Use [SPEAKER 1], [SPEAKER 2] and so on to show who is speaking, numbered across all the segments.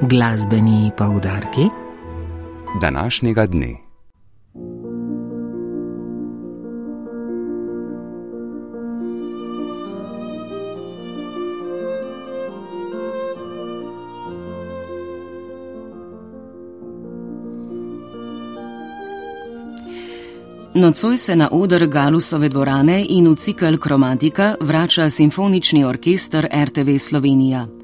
[SPEAKER 1] Glasbeni poudarki
[SPEAKER 2] današnjega dne.
[SPEAKER 3] Nocoj se na oder Galusove dvorane in v cikl Kromatika vrača simfonični orkester RTV Slovenija.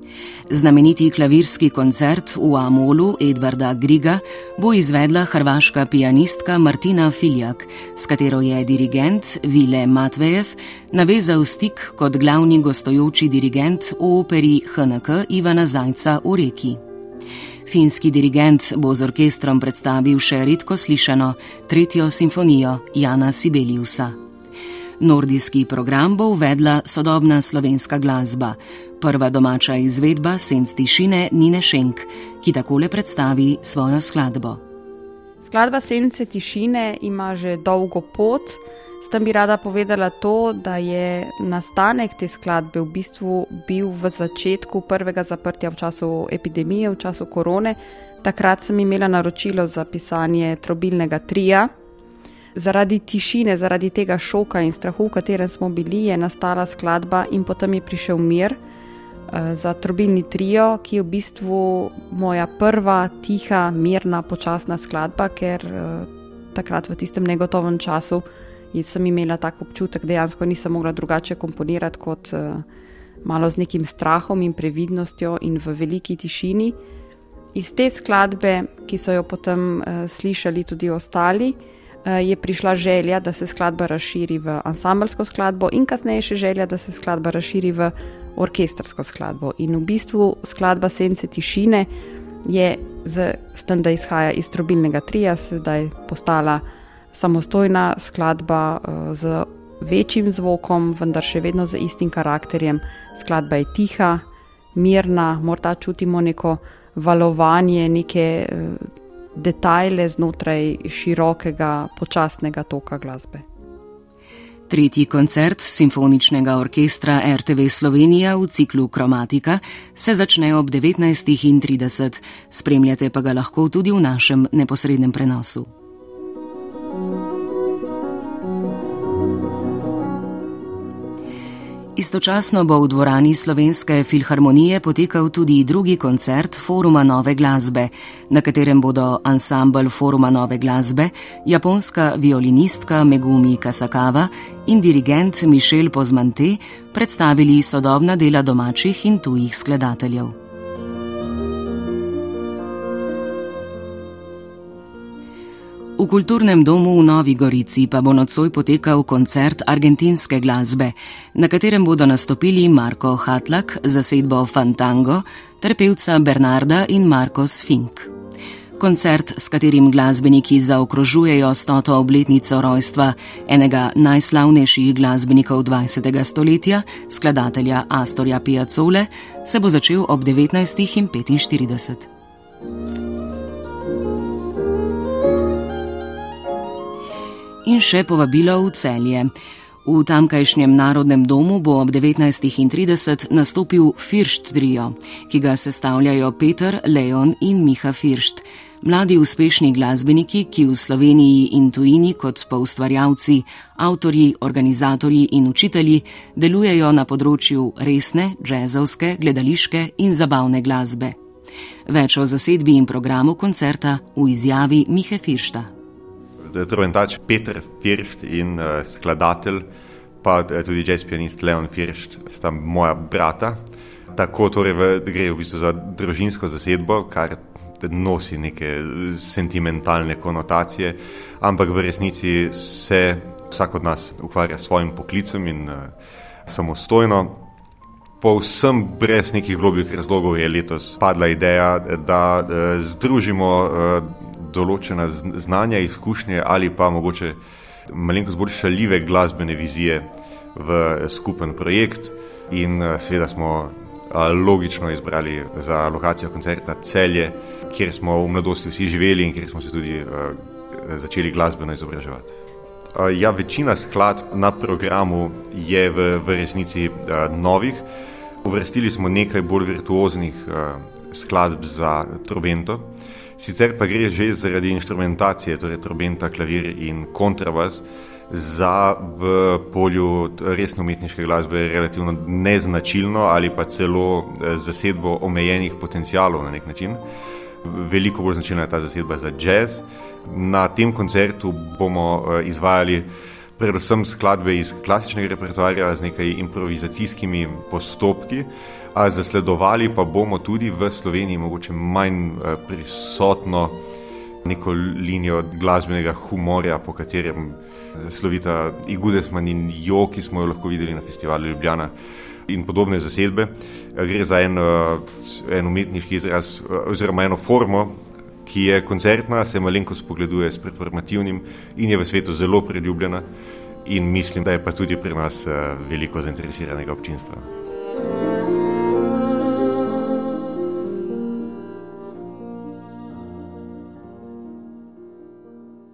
[SPEAKER 3] Znameniti klavirski koncert v Amolu Edvarda Griga bo izvedla hrvaška pianistka Martina Filjak, s katero je dirigent Vile Matvejev navezal stik kot glavni gostujoči dirigent v operi HNK Ivana Zajca v Reki. Finski dirigent bo z orkestrom predstavil še redko slišano tretjo simfonijo Jana Sibeliusa. Nordijski program bo uvedla sodobna slovenska glasba, prva domača izvedba Senc tišine Nine Šenk, ki takole predstavi svojo skladbo.
[SPEAKER 4] Skladba Sence tišine ima že dolgo pot. S tem bi rada povedala to, da je nastanek te skladbe v bistvu bil v začetku prvega zaprtja v času epidemije, v času korone. Takrat sem imela naročilo za pisanje trobilnega trija. Zaradi tišine, zaradi tega šoka in strahu, v katerem smo bili, je nastala skladba in potem je prišel mir. Eh, za trobilni trio, ki je v bistvu moja prva tiha, mirna, počasna skladba, ker uh, takrat v tistem negotovem času sem imela tak občutek, da dejansko nisem mogla drugače komponirati kot uh, malo z nekim strahom in previdnostjo in v veliki tišini. Iz te skladbe, ki so jo potem uh, slišali tudi ostali, uh, je prišla želja, da se skladba razširi v ansambelsko skladbo, in kasneje še želja, da se skladba razširi v orkestrsko skladbo. In v bistvu skladba Sence tišine je, s tem, da izhaja iz trobilnega trija, sedaj postala samostojna skladba uh, z večjim zvokom, vendar še vedno z istim karakterjem. Skladba je tiha, mirna, morda čutimo neko valovanje, neke uh, detajle znotraj širokega, počasnega toka glasbe.
[SPEAKER 3] Tretji koncert simfoničnega orkestra RTV Slovenija v ciklu Kromatika se začne ob 19.30, spremljate pa ga lahko tudi v našem neposrednem prenosu. Istočasno bo v dvorani Slovenske filharmonije potekal tudi drugi koncert Foruma Nove glasbe, na katerem bodo ansambl Foruma Nove glasbe, japonska violinistka Megumi Kasakawa in dirigent Mišel Pozmante predstavili sodobna dela domačih in tujih skladateljev. V kulturnem domu v Novi Gorici pa bo nocoj potekal koncert argentinske glasbe, na katerem bodo nastopili Marko Hatlak za sedbo Fantango ter pevca Bernarda in Marcos Fink. Koncert, s katerim glasbeniki zaokrožujejo stoto obletnico rojstva enega najslavnejših glasbenikov 20. stoletja, skladatelja Astorja Piazzole, se bo začel ob 19.45. in še povabilo v celje. V tamkajšnjem narodnem domu bo ob 19.30 nastopil Firšt trio, ki ga sestavljajo Peter, Leon in Miha Firšt. Mladi uspešni glasbeniki, ki v Sloveniji in tujini kot poustvarjalci, avtorji, organizatorji in učitelji delujejo na področju resne, jazzovske, gledališke in zabavne glasbe. Več o zasedbi in programu koncerta v izjavi Mihe Firšta
[SPEAKER 5] trobentač Petr Firšt in uh, skladatelj, pa uh, tudi jazz pianist Leon Firšt, sta moja brata. Tako torej v, gre v bistvu za družinsko zasedbo, kar nosi neke sentimentalne konotacije, ampak v resnici se vsak od nas ukvarja s svojim poklicem in uh, samostojno. Povsem brez nekih globih razlogov je letos padla ideja, da uh, združimo uh, določena znanja, izkušnje ali pa mogoče malenkost bolj šaljive glasbene vizije v skupen projekt. In eh, seveda smo eh, logično izbrali za lokacijo koncerta celje, kjer smo v mladosti vsi živeli in kjer smo se tudi uh, začeli glasbeno izobraževati. Uh, ja, večina skladb na programu je v, v resnici uh, novih. Uvrstili smo nekaj bolj virtuoznih uh, skladb za trobento. Sicer pa gre že zaradi instrumentacije, torej trobenta, klavir in kontrabas, za v polju resno umetniške glasbe relativno neznačilno ali pa celo eh, zasedbo omejenih potencialov na nek način. Veliko bolj značilna je ta zasedba za jazz. Na tem koncertu bomo eh, izvajali predvsem skladbe iz klasičnega repertoarja z nekaj improvizacijskimi postopki, a zasledovali pa bomo tudi v Sloveniji mogoče manj eh, prisotno neko linijo glasbenega humorja, po katerem eh, slovita Igudesman in Jo, ki smo jo lahko videli na festivalu Ljubljana. In podobne zasedbe. Gre za en, en umetniški izraz, oziroma eno formo, ki je koncertna, se malenko spogleduje s performativnim in je v svetu zelo priljubljena. In mislim, da je pa tudi pri nas eh, veliko zainteresiranega občinstva.